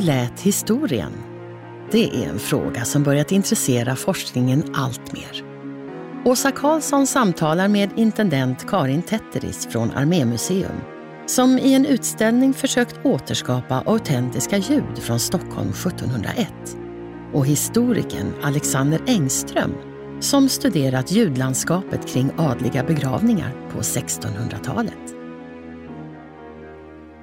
Hur lät historien? Det är en fråga som börjat intressera forskningen allt mer. Åsa Karlsson samtalar med intendent Karin Tetteris från Armémuseum som i en utställning försökt återskapa autentiska ljud från Stockholm 1701 och historikern Alexander Engström som studerat ljudlandskapet kring adliga begravningar på 1600-talet.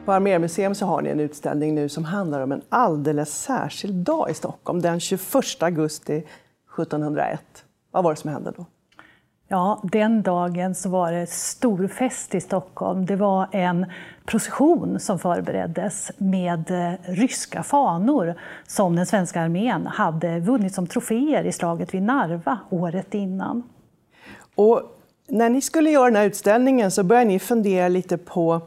På Armémuseum så har ni en utställning nu som handlar om en alldeles särskild dag i Stockholm, den 21 augusti 1701. Vad var det som hände då? Ja, den dagen så var det stor fest i Stockholm. Det var en procession som förbereddes med eh, ryska fanor som den svenska armén hade vunnit som troféer i slaget vid Narva året innan. Och när ni skulle göra den här utställningen så började ni fundera lite på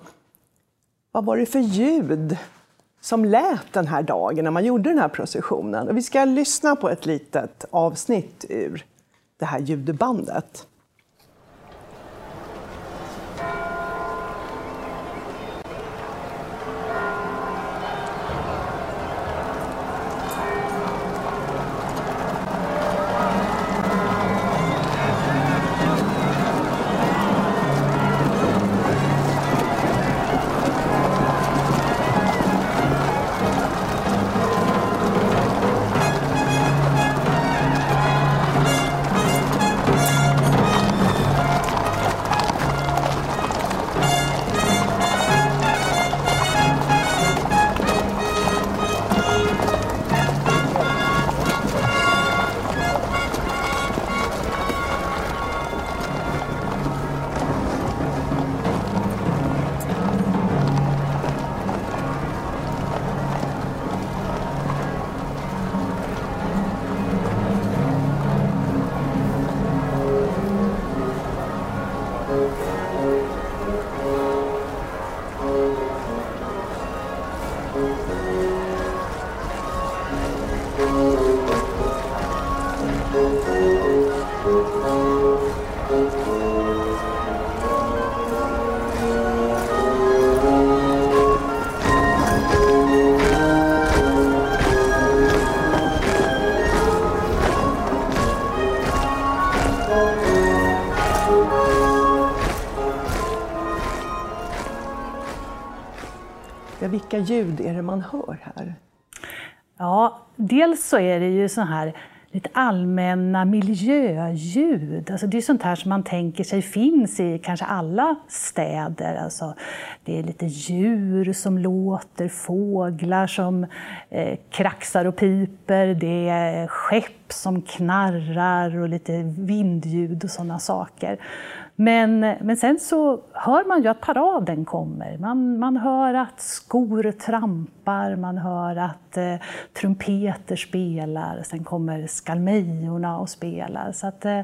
vad var det för ljud som lät den här dagen när man gjorde den här processionen? Och vi ska lyssna på ett litet avsnitt ur det här ljudbandet. Ljud är det man hör här? Ja, dels så är det ju så här lite allmänna miljöljud. Alltså det är sånt här som man tänker sig finns i kanske alla städer. Alltså det är lite djur som låter, fåglar som eh, kraxar och piper, det är skepp som knarrar och lite vindljud och sådana saker. Men, men sen så hör man ju att paraden kommer. Man, man hör att skor trampar, man hör att eh, trumpeter spelar, sen kommer skalmejorna och spelar. Så att, eh,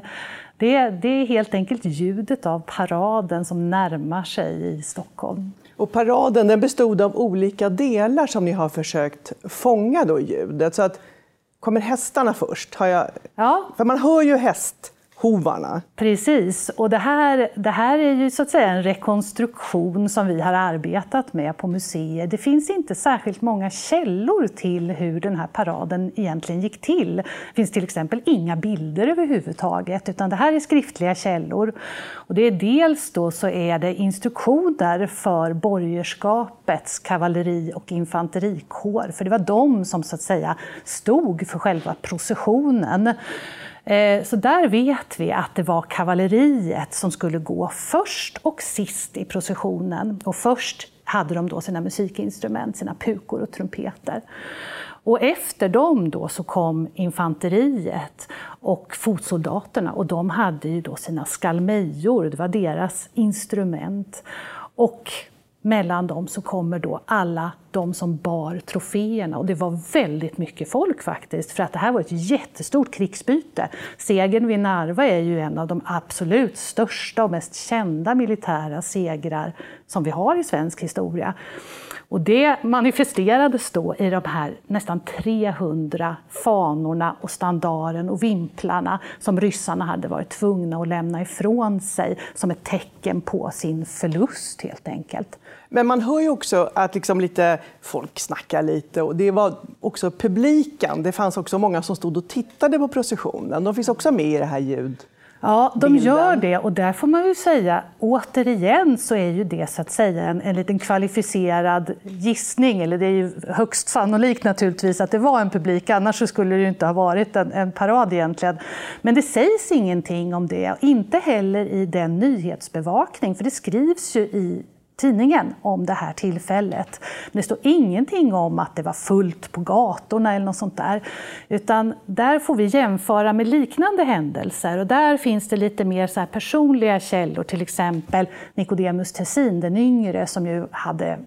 det, det är helt enkelt ljudet av paraden som närmar sig i Stockholm. Och paraden den bestod av olika delar som ni har försökt fånga då ljudet. Så att, kommer hästarna först? Har jag... Ja. För man hör ju häst hovarna. Precis, och det här, det här är ju så att säga en rekonstruktion som vi har arbetat med på museet. Det finns inte särskilt många källor till hur den här paraden egentligen gick till. Det finns till exempel inga bilder överhuvudtaget, utan det här är skriftliga källor. Och det är dels då så är det instruktioner för borgerskapets kavalleri och infanterikår, för det var de som så att säga stod för själva processionen. Eh, så där vet vi att det var kavalleriet som skulle gå först och sist i processionen. Och först hade de då sina musikinstrument, sina pukor och trumpeter. Och efter dem då så kom infanteriet och fotsoldaterna och de hade ju då sina skalmejor, det var deras instrument. Och mellan dem så kommer då alla de som bar troféerna. Och det var väldigt mycket folk faktiskt, för att det här var ett jättestort krigsbyte. Segern vid Narva är ju en av de absolut största och mest kända militära segrar som vi har i svensk historia. Och det manifesterades då i de här nästan 300 fanorna och standaren och vimplarna som ryssarna hade varit tvungna att lämna ifrån sig som ett tecken på sin förlust helt enkelt. Men man hör ju också att liksom lite folk snackar lite och det var också publiken. Det fanns också många som stod och tittade på processionen. De finns också med i det här ljud. Ja, de bilden. gör det och där får man ju säga återigen så är ju det så att säga en, en liten kvalificerad gissning, eller det är ju högst sannolikt naturligtvis att det var en publik, annars skulle det ju inte ha varit en, en parad egentligen. Men det sägs ingenting om det, inte heller i den nyhetsbevakning, för det skrivs ju i tidningen om det här tillfället. Men det står ingenting om att det var fullt på gatorna eller något sånt där. Utan där får vi jämföra med liknande händelser och där finns det lite mer så personliga källor, till exempel Nicodemus Tessin den yngre som ju hade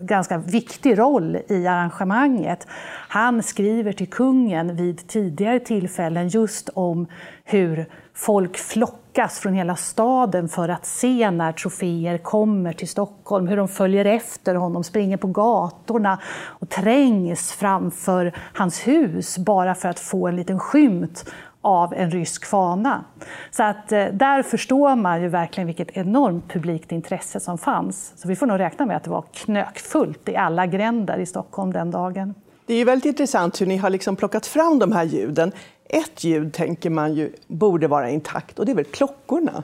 ganska viktig roll i arrangemanget. Han skriver till kungen vid tidigare tillfällen just om hur folk flockas från hela staden för att se när troféer kommer till Stockholm, hur de följer efter honom, springer på gatorna och trängs framför hans hus bara för att få en liten skymt av en rysk fana. Så att eh, där förstår man ju verkligen vilket enormt publikt intresse som fanns. Så vi får nog räkna med att det var knökfullt i alla gränder i Stockholm den dagen. Det är väldigt intressant hur ni har liksom plockat fram de här ljuden. Ett ljud tänker man ju borde vara intakt och det är väl klockorna?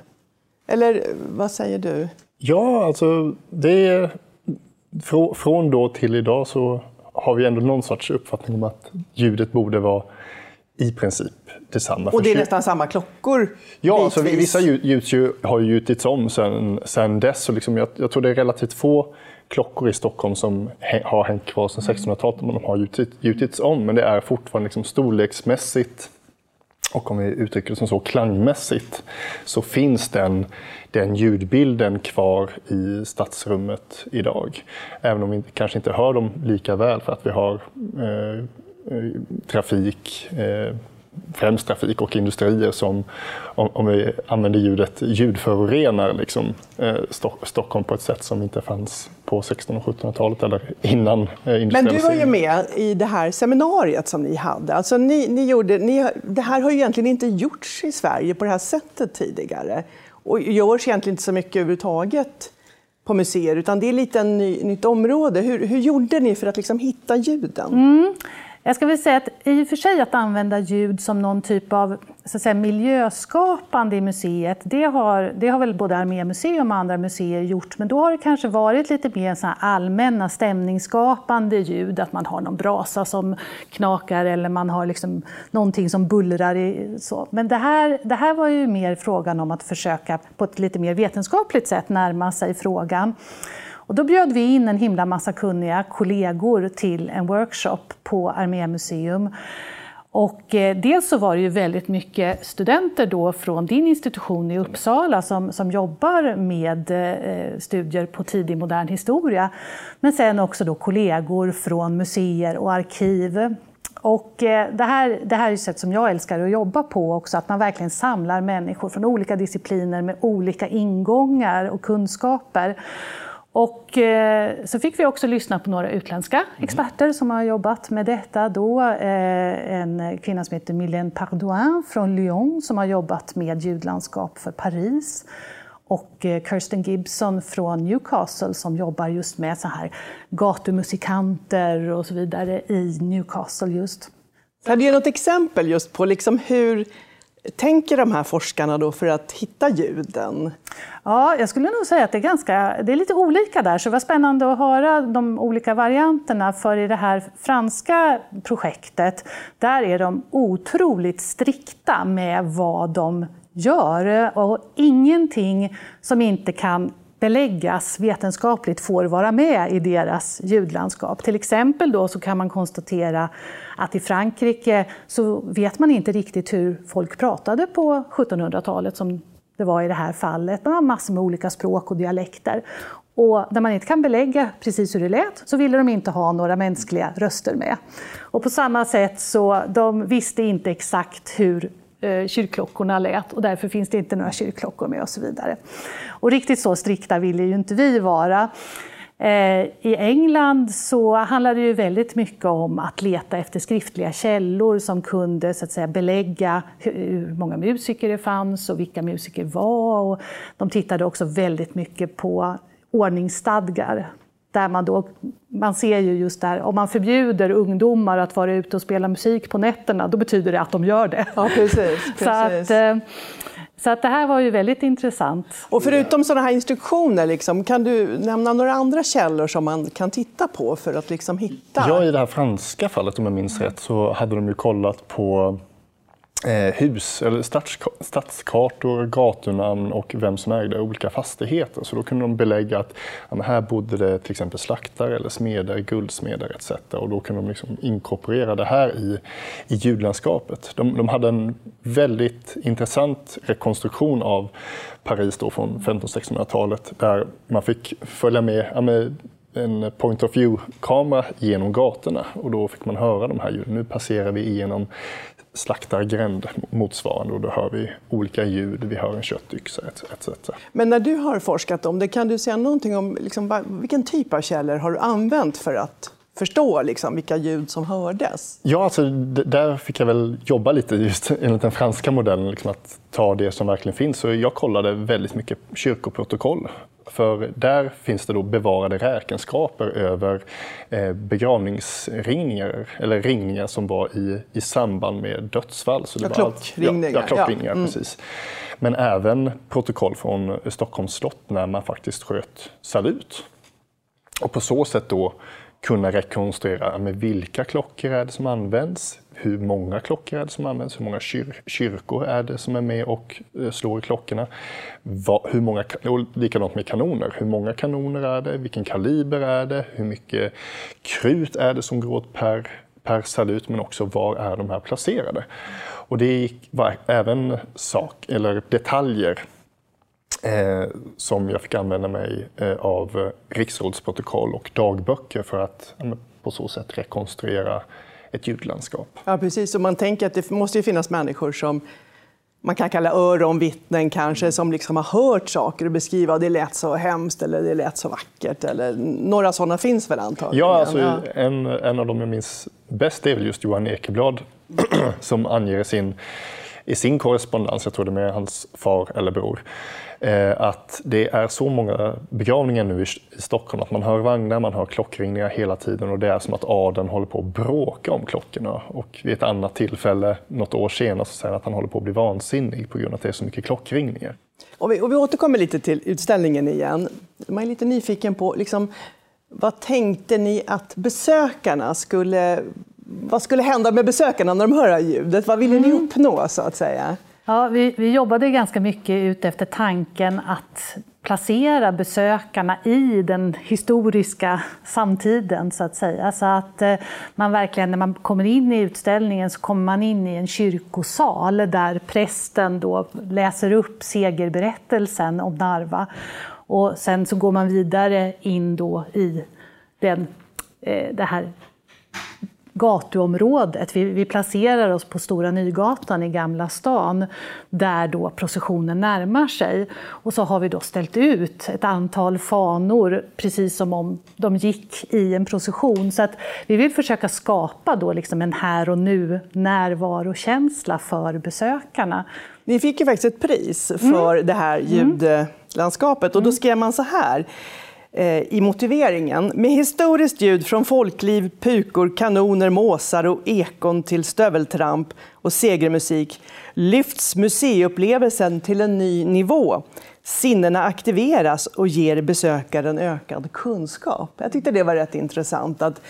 Eller vad säger du? Ja, alltså det är, från då till idag så har vi ändå någon sorts uppfattning om att ljudet borde vara i princip detsamma. Och det är nästan samma klockor? Ja, alltså, vissa ljud har ju gjutits om sen, sen dess. Och liksom, jag, jag, tror det är relativt få klockor i Stockholm som har hängt kvar sedan 1600-talet, men de har gjutit, gjutits om. Men det är fortfarande liksom storleksmässigt och om vi uttrycker det som så klangmässigt så finns den, den ljudbilden kvar i stadsrummet idag. Även om vi kanske inte hör dem lika väl för att vi har eh, eh trafik, eh, främst trafik och industrier som, om, vi använder ljudet, ljudförorenar liksom, eh, Stockholm på ett sätt som inte fanns på 1600 och 1700-talet eller innan Men du var ju med i det här seminariet som ni hade. Alltså ni, ni gjorde, ni, det här har ju egentligen inte gjorts i Sverige på det här sättet tidigare och görs egentligen inte så mycket överhuvudtaget på museer, utan det är lite ett ny, nytt område. Hur, hur gjorde ni för att liksom hitta ljuden? Mm. Jag ska väl säga att i och för sig att använda ljud som någon typ av så att säga, miljöskapande i museet, det har, det har väl både Armémuseum och andra museer gjort, men då har det kanske varit lite mer så allmänna stämningsskapande ljud, att man har någon brasa som knakar eller man har liksom någonting som bullrar. I, så. Men det här, det här var ju mer frågan om att försöka på ett lite mer vetenskapligt sätt närma sig frågan. Och då bjöd vi in en himla massa kunniga kollegor till en workshop på Armémuseum. Och eh, dels så var det ju väldigt mycket studenter då från din institution i Uppsala som, som jobbar med eh, studier på tidig modern historia. Men sen också då kollegor från museer och arkiv. Och eh, det, här, det här är ett sätt som jag älskar att jobba på också, att man verkligen samlar människor från olika discipliner med olika ingångar och kunskaper. Och eh, så fick vi också lyssna på några utländska mm. experter som har jobbat med detta. Då, eh, en kvinna som heter Mylène Pardouin från Lyon som har jobbat med ljudlandskap för Paris. Och eh, Kirsten Gibson från Newcastle som jobbar just med så här gatumusikanter och så vidare i Newcastle just. Kan du ge något exempel just på liksom hur tänker de här forskarna då för att hitta ljuden? Ja, jag skulle nog säga att det är, ganska, det är lite olika där, så det var spännande att höra de olika varianterna. För i det här franska projektet, där är de otroligt strikta med vad de gör och ingenting som inte kan beläggas vetenskapligt får vara med i deras ljudlandskap. Till exempel då så kan man konstatera att i Frankrike så vet man inte riktigt hur folk pratade på 1700-talet som det var i det här fallet. Man har massor med olika språk och dialekter. Och när man inte kan belägga precis hur det lät så ville de inte ha några mänskliga röster med. Och på samma sätt så de visste inte exakt hur eh, kyrkklockorna lät och därför finns det inte några kyrkklockor med och så vidare. Och riktigt så strikta ville ju inte vi vara. Eh, I England så handlade det ju väldigt mycket om att leta efter skriftliga källor som kunde så att säga, belägga hur många musiker det fanns och vilka musiker var. Och de tittade också väldigt mycket på ordningsstadgar. Där man, då, man ser ju just där, om man förbjuder ungdomar att vara ute och spela musik på nätterna, då betyder det att de gör det. Ja, precis, precis. Så att, eh, så att det här var ju väldigt intressant. Och förutom sådana här instruktioner, liksom, kan du nämna några andra källor som man kan titta på för att liksom hitta? Ja, i det här franska fallet om jag minns rätt så hade de ju kollat på eh, hus, eller stadskartor, gatunamn och vem som ägde olika fastigheter. Så då kunde de belägga att ja, här bodde det till exempel slaktare, eller smeder, guldsmeder etc. Och då kunde de liksom inkorporera det här i, i ljudlandskapet. De, de hade en väldigt intressant rekonstruktion av Paris då från 1500-1600-talet där man fick följa med, ja, med en point of view-kamera genom gatorna och då fick man höra de här ljuden. Nu passerar vi igenom slaktargränd motsvarande och då hör vi olika ljud, vi hör en köttyxa etc. Men när du har forskat om det, kan du säga någonting om liksom, vilken typ av källor har du använt för att förstå liksom, vilka ljud som hördes? Ja, alltså, där fick jag väl jobba lite just enligt den franska modellen, liksom, att ta det som verkligen finns. Så jag kollade väldigt mycket kyrkoprotokoll för där finns det då bevarade räkenskaper över eh, begravningsringningar, eller ringningar som var i, i samband med dödsfall. Så det ja, klockringningar. Ja, ja, klockringningar ja. Mm. precis. Men även protokoll från Stockholms slott när man faktiskt sköt salut. Och på så sätt då kunna rekonstruera med vilka klockor är det som används, hur många klockor är det som används, hur många kyr kyrkor är det som är med och eh, slår i klockorna. Va, hur många, och likadant med kanoner, hur många kanoner är det, vilken kaliber är det, hur mycket krut är det som går åt per, per salut, men också var är de här placerade. Och det var även sak, eller detaljer eh, som jag fick använda mig eh, av riksrådsprotokoll och dagböcker för att eh, på så sätt rekonstruera ett ljudlandskap. Ja, precis. Och man tänker att det måste ju finnas människor som man kan kalla öronvittnen kanske, som liksom har hört saker och beskriva det lät så hemskt eller det lät så vackert. Eller, några sådana finns väl antagligen? Ja, alltså, ja. En, en av dem jag minns bäst är väl just Johan Ekeblad som anger i sin, i sin korrespondens, jag tror det är med hans far eller bror, Eh, att det är så många begravningar nu i Stockholm att man hör vagnar, man hör klockringningar hela tiden och det är som att adeln håller på att bråka om klockorna. Och vid ett annat tillfälle, något år senare, så säger han att han håller på att bli vansinnig på grund av att det är så mycket klockringningar. Och vi, och vi återkommer lite till utställningen igen. Man är lite nyfiken på liksom, vad tänkte ni att besökarna skulle vad skulle hända med besökarna när de hör ljudet? Vad ville ni mm. uppnå så att säga? Ja, vi, vi jobbade ganska mycket ut efter tanken att placera besökarna i den historiska samtiden så att säga. Så att eh, man verkligen, när man kommer in i utställningen så kommer man in i en kyrkosal där prästen då läser upp segerberättelsen om Narva. Och sen så går man vidare in då i den, eh, det här gatuområdet. Vi, vi, placerar oss på Stora Nygatan i Gamla stan där då processionen närmar sig. Och så har vi då ställt ut ett antal fanor precis som om de gick i en procession. Så att vi vill försöka skapa då liksom en här och nu närvarokänsla för besökarna. Ni fick ju faktiskt ett pris för mm. det här ljudlandskapet och då mm. skrev man så här Eh, i motiveringen. Med historiskt ljud från folkliv, pukor, kanoner, måsar och ekon till stöveltramp och segermusik lyfts museiupplevelsen till en ny nivå. Sinnena aktiveras och ger besökaren ökad kunskap. Jag tyckte det var rätt intressant. att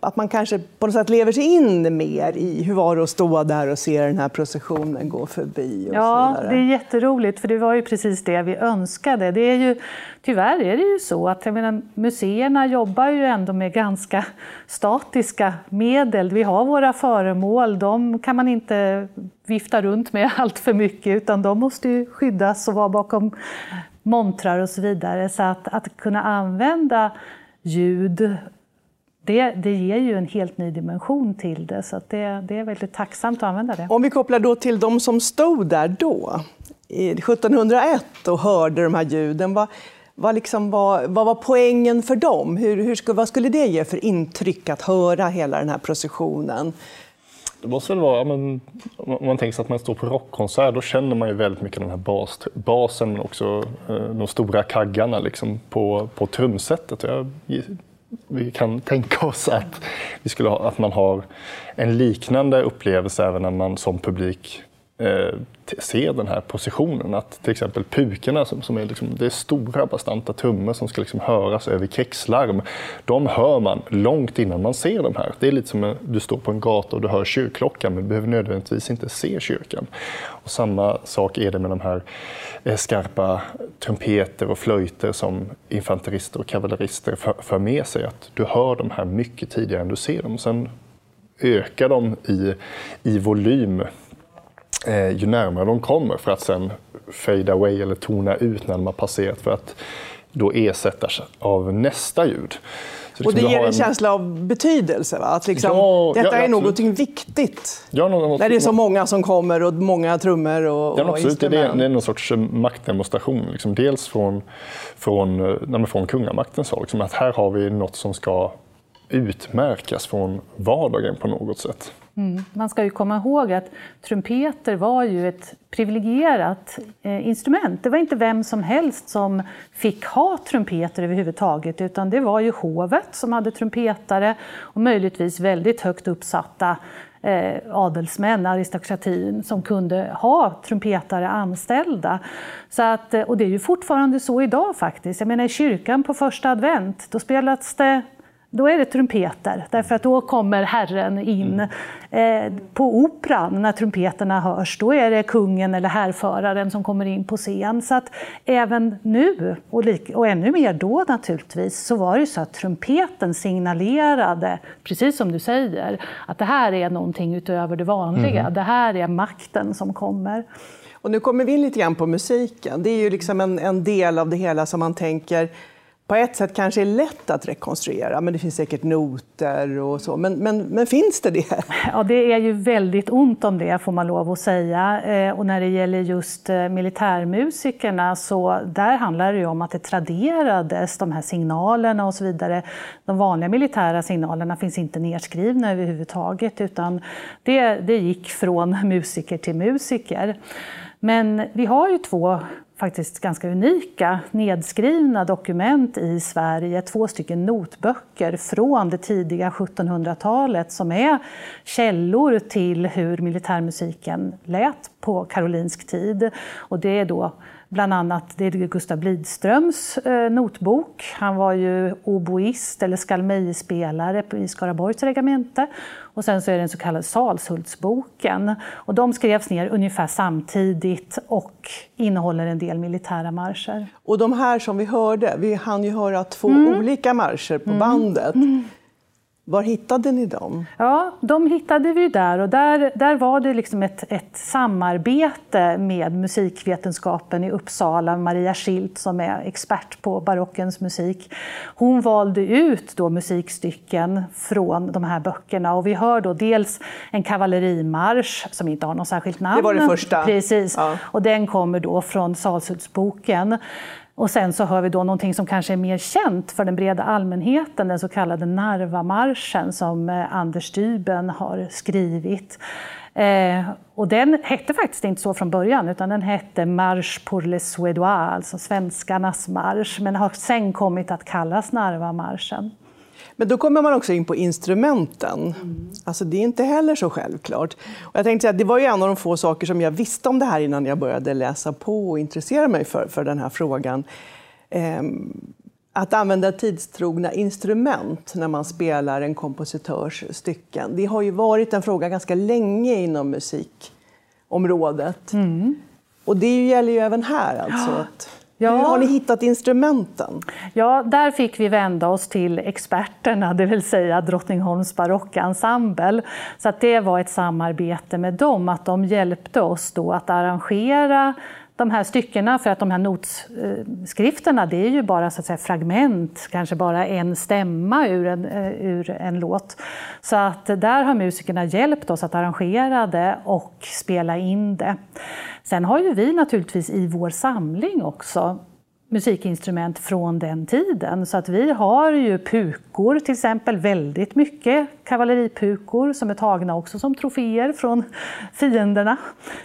att man kanske på något sätt lever sig in mer i hur var det att stå där och se den här processionen gå förbi. Och ja, det är jätteroligt, för det var ju precis det vi önskade. Det är ju, tyvärr är det ju så att jag menar, museerna jobbar ju ändå med ganska statiska medel. Vi har våra föremål, de kan man inte vifta runt med allt för mycket, utan de måste ju skyddas och vara bakom montrar och så vidare. Så att, att kunna använda ljud det, det ger ju en helt ny dimension till det, så det, det är väldigt tacksamt att använda det. Om vi kopplar då till de som stod där då, 1701 och hörde de här ljuden, vad, vad, liksom var, vad var poängen för dem? Hur, hur, vad skulle det ge för intryck att höra hela den här processionen? Det måste väl vara, men, om man tänker sig att man står på rockkonsert, då känner man ju väldigt mycket den här bas, basen men också eh, de stora kaggarna liksom, på, på trumsetet. Jag, vi kan tänka oss att, vi skulle ha, att man har en liknande upplevelse även när man som publik eh, ser den här positionen. Att till exempel pukorna, som, som är, liksom, det är stora bastanta trummor som ska liksom höras över krigslarm. De hör man långt innan man ser de här. Det är lite som att du står på en gata och du hör kyrkklockan men du behöver nödvändigtvis inte se kyrkan. Och samma sak är det med de här eh, skarpa trumpeter och flöjter som infanterister och kavallerister för, för med sig. Att du hör de här mycket tidigare än du ser dem. Sen ökar de i, i volym eh, ju närmare de kommer för att sen fade away eller tona ut när de har passerat för att då ersättas av nästa ljud. Så och det ger en, en, känsla av betydelse, va? att liksom, ja, detta ja, är någonting viktigt. Ja, något, när det är så många som kommer och många trummor och, ja, och absolut, det, är, det är någon sorts maktdemonstration. Liksom. Dels från, från, nej, från kungamakten, så, liksom, att här har vi något som ska utmärkas från vardagen på något sätt. Mm. Man ska ju komma ihåg att trumpeter var ju ett privilegierat eh, instrument. Det var inte vem som helst som fick ha trumpeter överhuvudtaget utan det var ju hovet som hade trumpetare och möjligtvis väldigt högt uppsatta eh, adelsmän, aristokratin, som kunde ha trumpetare anställda. Så att, eh, och det är ju fortfarande så idag faktiskt. Jag menar i kyrkan på första advent, då spelas det då är det trumpeter, därför att då kommer Herren in. Eh, på operan, när trumpeterna hörs, då är det kungen eller härföraren som kommer in på scen. Så att även nu, och, och ännu mer då naturligtvis, så var det så att trumpeten signalerade, precis som du säger, att det här är någonting utöver det vanliga. Mm. Det här är makten som kommer. Och nu kommer vi in lite grann på musiken. Det är ju liksom en, en del av det hela som man tänker på ett sätt kanske är lätt att rekonstruera, men det finns säkert noter och så. Men, men, men finns det det? Ja, det är ju väldigt ont om det, får man lov att säga. Eh, och när det gäller just eh, militärmusikerna, så där handlar det ju om att det traderades, de här signalerna och så vidare. De vanliga militära signalerna finns inte nedskrivna överhuvudtaget, utan det, det gick från musiker till musiker. Men vi har ju två faktiskt ganska unika nedskrivna dokument i Sverige, två stycken notböcker från det tidiga 1700-talet som är källor till hur militärmusiken lät på karolinsk tid. Och det är då bland annat det är Gustav Blidströms eh, notbok. Han var ju oboist eller skalmejspelare i Skaraborgs regemente. Och sen så är det den så kallade Salshultsboken. Och de skrevs ner ungefär samtidigt och innehåller en del militära marscher. Och de här som vi hörde, vi hann ju höra två mm. olika marscher på mm. bandet. Mm. Var hittade ni dem? Ja, de hittade vi där och där, där var det liksom ett, ett samarbete med musikvetenskapen i Uppsala, Maria Schilt som är expert på barockens musik. Hon valde ut då musikstycken från de här böckerna och vi hör då dels en kavallerimarsch som inte har något särskilt namn. Det var det första. Precis, ja. och den kommer då från Salshultsboken. Och sen så hör vi då någonting som kanske är mer känt för den breda allmänheten, den så kallade Narvamarschen som eh, Anders Dyben har skrivit. Eh, och den hette faktiskt inte så från början, utan den hette Marche pour les Suédois, alltså svenskarnas marsch, men har sen kommit att kallas Narvamarschen. Men då kommer man också in på instrumenten. Mm. Alltså det är inte heller så självklart. Och jag tänkte säga, det var ju en av de få saker som jag visste om det här innan jag började läsa på och intressera mig för, för den här frågan. Ehm, att använda tidstrogna instrument när man spelar en kompositörs stycken. Det har ju varit en fråga ganska länge inom musikområdet. Mm. Och det gäller ju även här. Alltså, att Ja. Hur har ni hittat instrumenten? Ja, där fick vi vända oss till experterna, det vill säga Drottningholms barockensemble. Så att det var ett samarbete med dem, att de hjälpte oss då att arrangera de här styckena, för att de här notskrifterna det är ju bara så att säga, fragment, kanske bara en stämma ur en, eh, ur en låt. Så att där har musikerna hjälpt oss att arrangera det och spela in det. Sen har ju vi naturligtvis i vår samling också musikinstrument från den tiden. Så att vi har ju pukor till exempel, väldigt mycket kavalleripukor som är tagna också som troféer från fienderna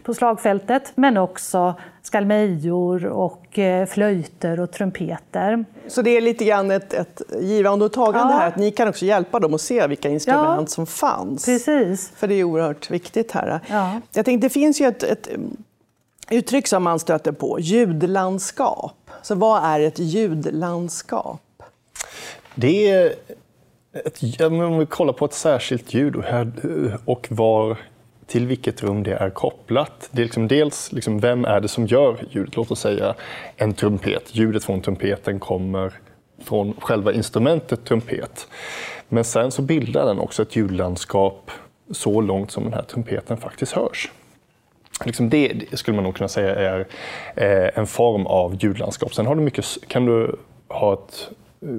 på slagfältet. Men också skalmejor och eh, flöjter och trumpeter. Så det är lite grann ett, ett givande och tagande ja. här, att ni kan också hjälpa dem att se vilka instrument ja, som fanns. Precis. För det är oerhört viktigt här. Ja. Jag tänkte, det finns ju ett, ett uttryck som man stöter på, ljudlandskap. Så vad är ett ljudlandskap? Det är ett, om vi kollar på ett särskilt ljud och, här, och var, till vilket rum det är kopplat. Det är liksom dels liksom, vem är det som gör ljudet? Låt oss säga en trumpet. Ljudet från trumpeten kommer från själva instrumentet trumpet. Men sen så bildar den också ett ljudlandskap så långt som den här trumpeten faktiskt hörs. Liksom det, det, skulle man nog kunna säga är eh, en form av ljudlandskap. Sen har du mycket, kan du ha ett eh,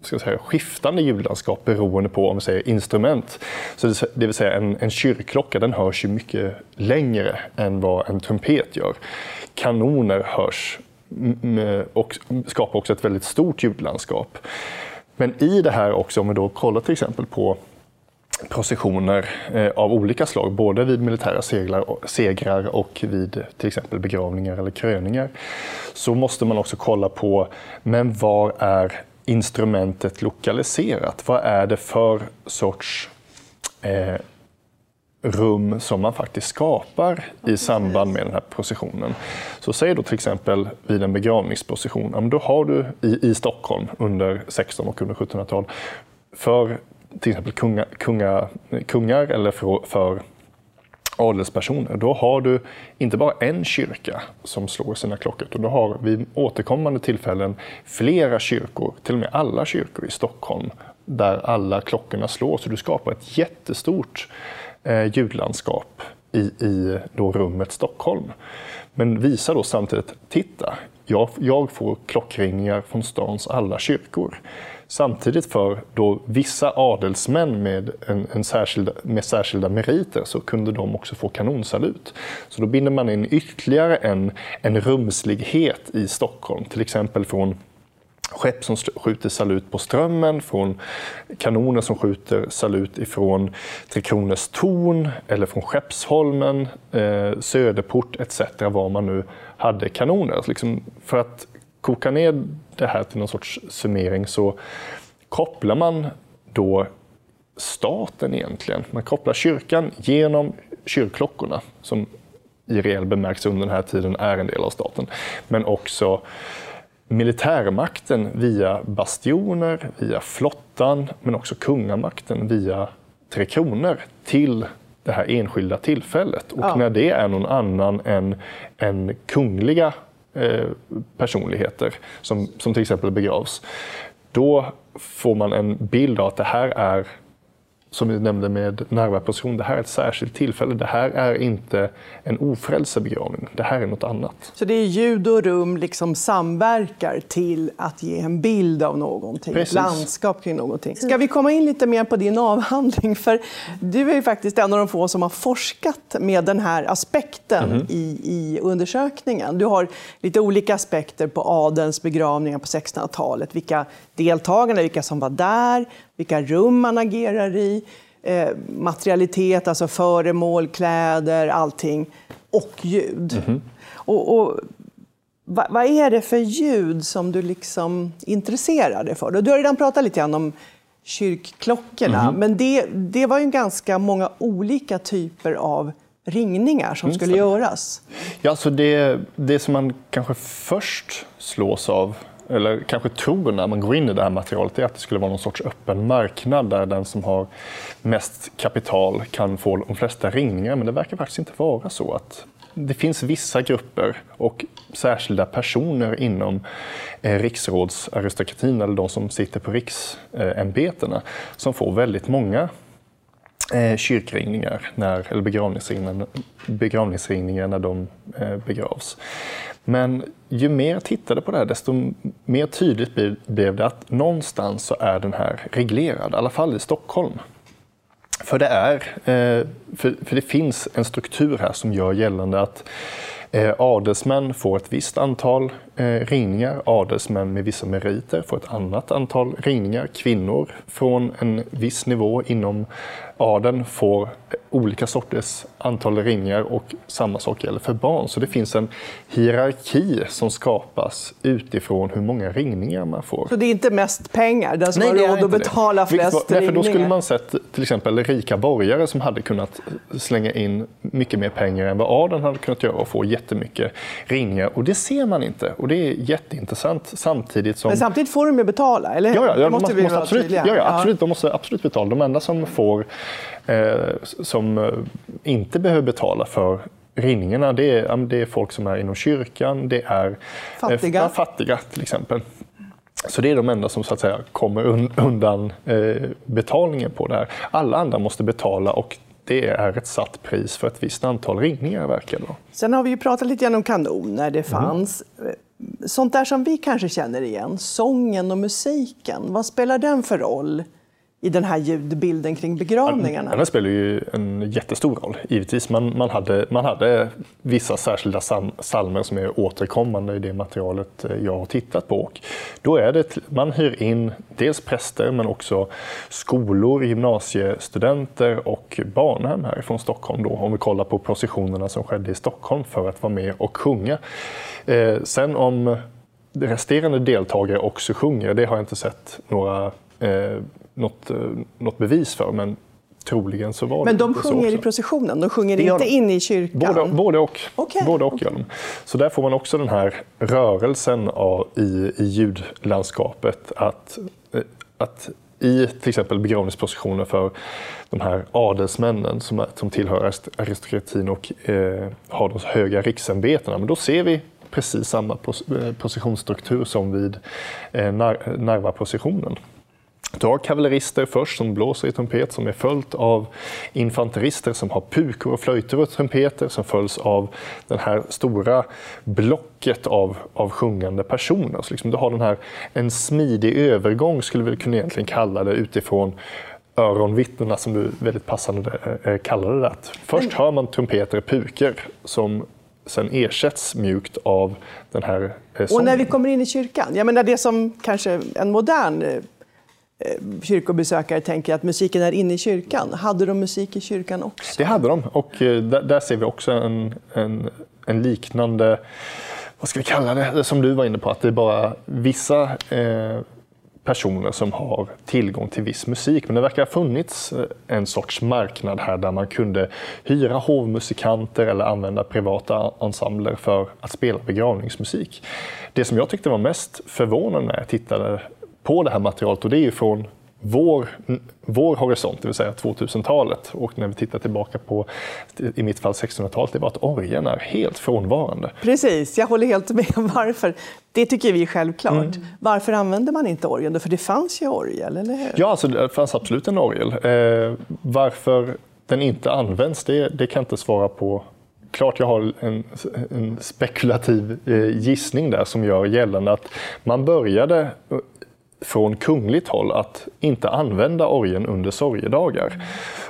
ska säga, skiftande ljudlandskap beroende på om vi säger instrument. Så det, det vill säga en, en kyrkklocka den hörs ju mycket längre än vad en trumpet gör. Kanoner hörs och skapar också ett väldigt stort ljudlandskap. Men i det här också, om vi då kollar till exempel på processioner eh, av olika slag, både vid militära segrar och vid till exempel begravningar eller kröningar, så måste man också kolla på, men var är instrumentet lokaliserat? Vad är det för sorts eh, rum som man faktiskt skapar i samband med den här processionen. Så säg då till exempel vid en begravningsprocession, då har du i, i Stockholm under 16 och under 1700-tal för till exempel kunga, kunga, kungar eller för, för adelspersoner, då har du inte bara en kyrka som slår sina klockor, utan du har vid återkommande tillfällen flera kyrkor, till och med alla kyrkor i Stockholm, där alla klockorna slår. Så du skapar ett jättestort eh, ljudlandskap i, i då rummet Stockholm. Men visar då samtidigt, titta, jag, jag får klockringningar från stans alla kyrkor. Samtidigt för då vissa adelsmän med, en, en särskilda, med särskilda meriter så kunde de också få kanonsalut. Så då binder man in ytterligare en, en rumslighet i Stockholm, till exempel från skepp som skjuter salut på Strömmen, från kanoner som skjuter salut ifrån Tre Kronors torn eller från Skeppsholmen, eh, Söderport etc. var man nu hade kanoner. Alltså liksom för att koka ner det här till någon sorts summering så kopplar man då staten egentligen. Man kopplar kyrkan genom kyrkklockorna som i reell bemärkelse under den här tiden är en del av staten. Men också militärmakten via bastioner, via flottan, men också kungamakten via Tre Kronor till det här enskilda tillfället. Och ja. när det är någon annan än, än kungliga eh, personligheter, som, som till exempel begravs, då får man en bild av att det här är som vi nämnde med närvaroposition, det här är ett särskilt tillfälle. Det här är inte en ofrälsebegravning, det här är något annat. Så det är ljud och rum liksom samverkar till att ge en bild av någonting, Precis. ett landskap kring någonting. Ska vi komma in lite mer på din avhandling? För du är ju faktiskt en av de få som har forskat med den här aspekten mm -hmm. i, i undersökningen. Du har lite olika aspekter på adelns begravningar på 1600-talet, vilka deltagarna, vilka som var där, vilka rum man agerar i, eh, materialitet, alltså föremål, kläder, allting, och ljud. Mm -hmm. och, och vad, vad, är det för ljud som du liksom intresserar dig för? Du har redan pratat lite grann om kyrkklockorna, mm -hmm. men det, det var ju ganska många olika typer av ringningar som skulle göras. Ja, så det, det som man kanske först slås av eller kanske tror när man går in i det här materialet, är att det skulle vara någon sorts öppen marknad där den som har mest kapital kan få de flesta ringningar. Men det verkar faktiskt inte vara så. att det finns vissa grupper och särskilda personer inom eh, riksrådsaristokratin, eller de som sitter på riksämbetena, som får väldigt många eh, kyrkringningar, när, eller begravningsringningar, begravningsringningar när de eh, begravs. Men ju mer jag tittade på det här, desto mer tydligt blev det att någonstans så är den här reglerad, i alla fall i Stockholm. För det, är, eh, för, för det finns en struktur här som gör gällande att eh, adelsmän får ett visst antal eh, ringningar, adelsmän med vissa meriter får ett annat antal ringningar, kvinnor från en viss nivå inom adeln får olika sorters antal ringar och samma sak gäller för barn. Så det finns en hierarki som skapas utifrån hur många ringningar man får. Så det är inte mest pengar, den som Nej, har råd att betala det. flest Vilket, ringningar? Då skulle man sett till exempel rika borgare som hade kunnat slänga in mycket mer pengar än vad adeln hade kunnat göra och få jättemycket ringningar. Och det ser man inte och det är jätteintressant samtidigt som... Men samtidigt får de ju betala, eller hur? Ja, ja, ja, måste måste absolut, ja, ja, absolut, de måste absolut betala. De enda som får som eh, inte behöver betala för rinningarna, det är, det är folk som är inom kyrkan, det är eh, fattiga, eh, fattiga till exempel. Så det är de enda som så att säga kommer undan eh, betalningen på det här. Alla andra måste betala och det är ett satt pris för ett visst antal ringningar verkar det Sen har vi ju pratat lite grann om kanoner, det mm. fanns. Mm. Sånt där som vi kanske känner igen, sången och musiken, vad spelar den för roll i den här ljudbilden kring begravningarna? Den spelar ju en jättestor roll, givetvis. Man, man, hade, man hade vissa särskilda salmer som är återkommande i det materialet eh, jag har tittat på. Och då är det, man hyr in dels präster men också skolor, gymnasiestudenter och barnhem härifrån Stockholm. Då, om vi kollar på processionerna som skedde i Stockholm för att vara med och sjunga. Eh, sen om resterande deltagare också sjunger, det har jag inte sett några eh, något, eh, något bevis för, men troligen så var men de sjunger i processionen, de sjunger inte inne i kyrkan? Både, både och. Okay. Både och okay. Så där får man också den här rörelsen av, i, i ljudlandskapet. Att, eh, att i till exempel begravningsprocessioner för de här adelsmännen som, som tillhör aristokratin och eh, har de höga riksämbetena, men då ser vi precis samma eh, processionsstruktur som vid eh, Narva-processionen. Du har kavallerister först som blåser i trumpet som är följt av infanterister som har pukor och flöjter och trumpeter som följs av det här stora blocket av, av sjungande personer. Så liksom du har den här, en smidig övergång skulle vi kunna egentligen kalla det utifrån öronvittnena som du väldigt passande eh, kallade det. Först hör man trumpeter och pukor som sen ersätts mjukt av den här sången. Och när vi kommer in i kyrkan, jag menar det som kanske en modern eh, Eh, Eh, kyrkobesökare tänker att musiken är inne i kyrkan. Hade de musik i kyrkan också? Det hade de och eh, där, där ser vi också en, en, en, liknande, vad ska vi kalla det, som du var inne på, att det är bara vissa eh, personer som har tillgång till viss musik. Men det verkar ha funnits eh, en sorts marknad här där man kunde hyra hovmusikanter eller använda privata ensembler för att spela begravningsmusik. Det som jag tyckte var mest förvånande när jag tittade på det här materialet och det är ju från vår, vår horisont, det vill säga 2000-talet. Och när vi tittar tillbaka på, i mitt fall 1600-talet, det var att orgeln är helt frånvarande. Precis, jag håller helt med. Varför? Det tycker vi är självklart. Mm. Varför använder man inte orgeln? För det fanns ju orgel, eller hur? Ja, alltså, det fanns absolut en orgel. Eh, varför den inte används, det, det kan jag inte svara på klart jag har en, en spekulativ eh, gissning där som gör gällande att man började från kungligt håll att inte använda orgeln under sorgedagar.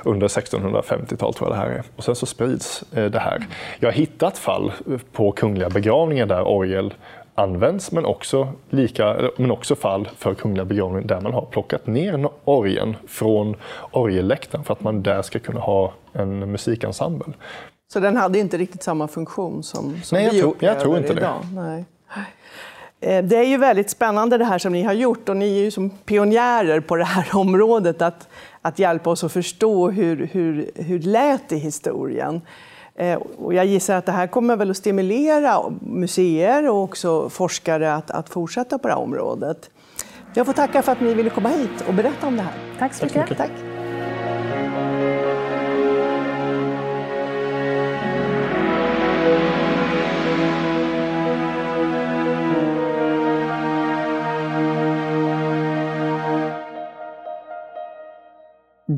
Under 1650-talet tror jag det här är. Och sen så sprids eh, det här. Jag har hittat fall på kungliga begravningar där orgel används men också, lika, men också fall för kungliga begravningar där man har plockat ner orgeln från orgelläktaren för att man där ska kunna ha en musikensemble. Så den hade inte riktigt samma funktion som, som Nej, jag vi tror, jag tror inte idag? det. Nej. Eh, det är ju väldigt spännande det här som ni har gjort och ni är ju som pionjärer på det här området att, att hjälpa oss att förstå hur, hur, hur det lät i historien. Eh, och jag gissar att det här kommer väl att stimulera museer och också forskare att, att fortsätta på det här området. Jag får tacka för att ni ville komma hit och berätta om det här. Tack så mycket. Tack.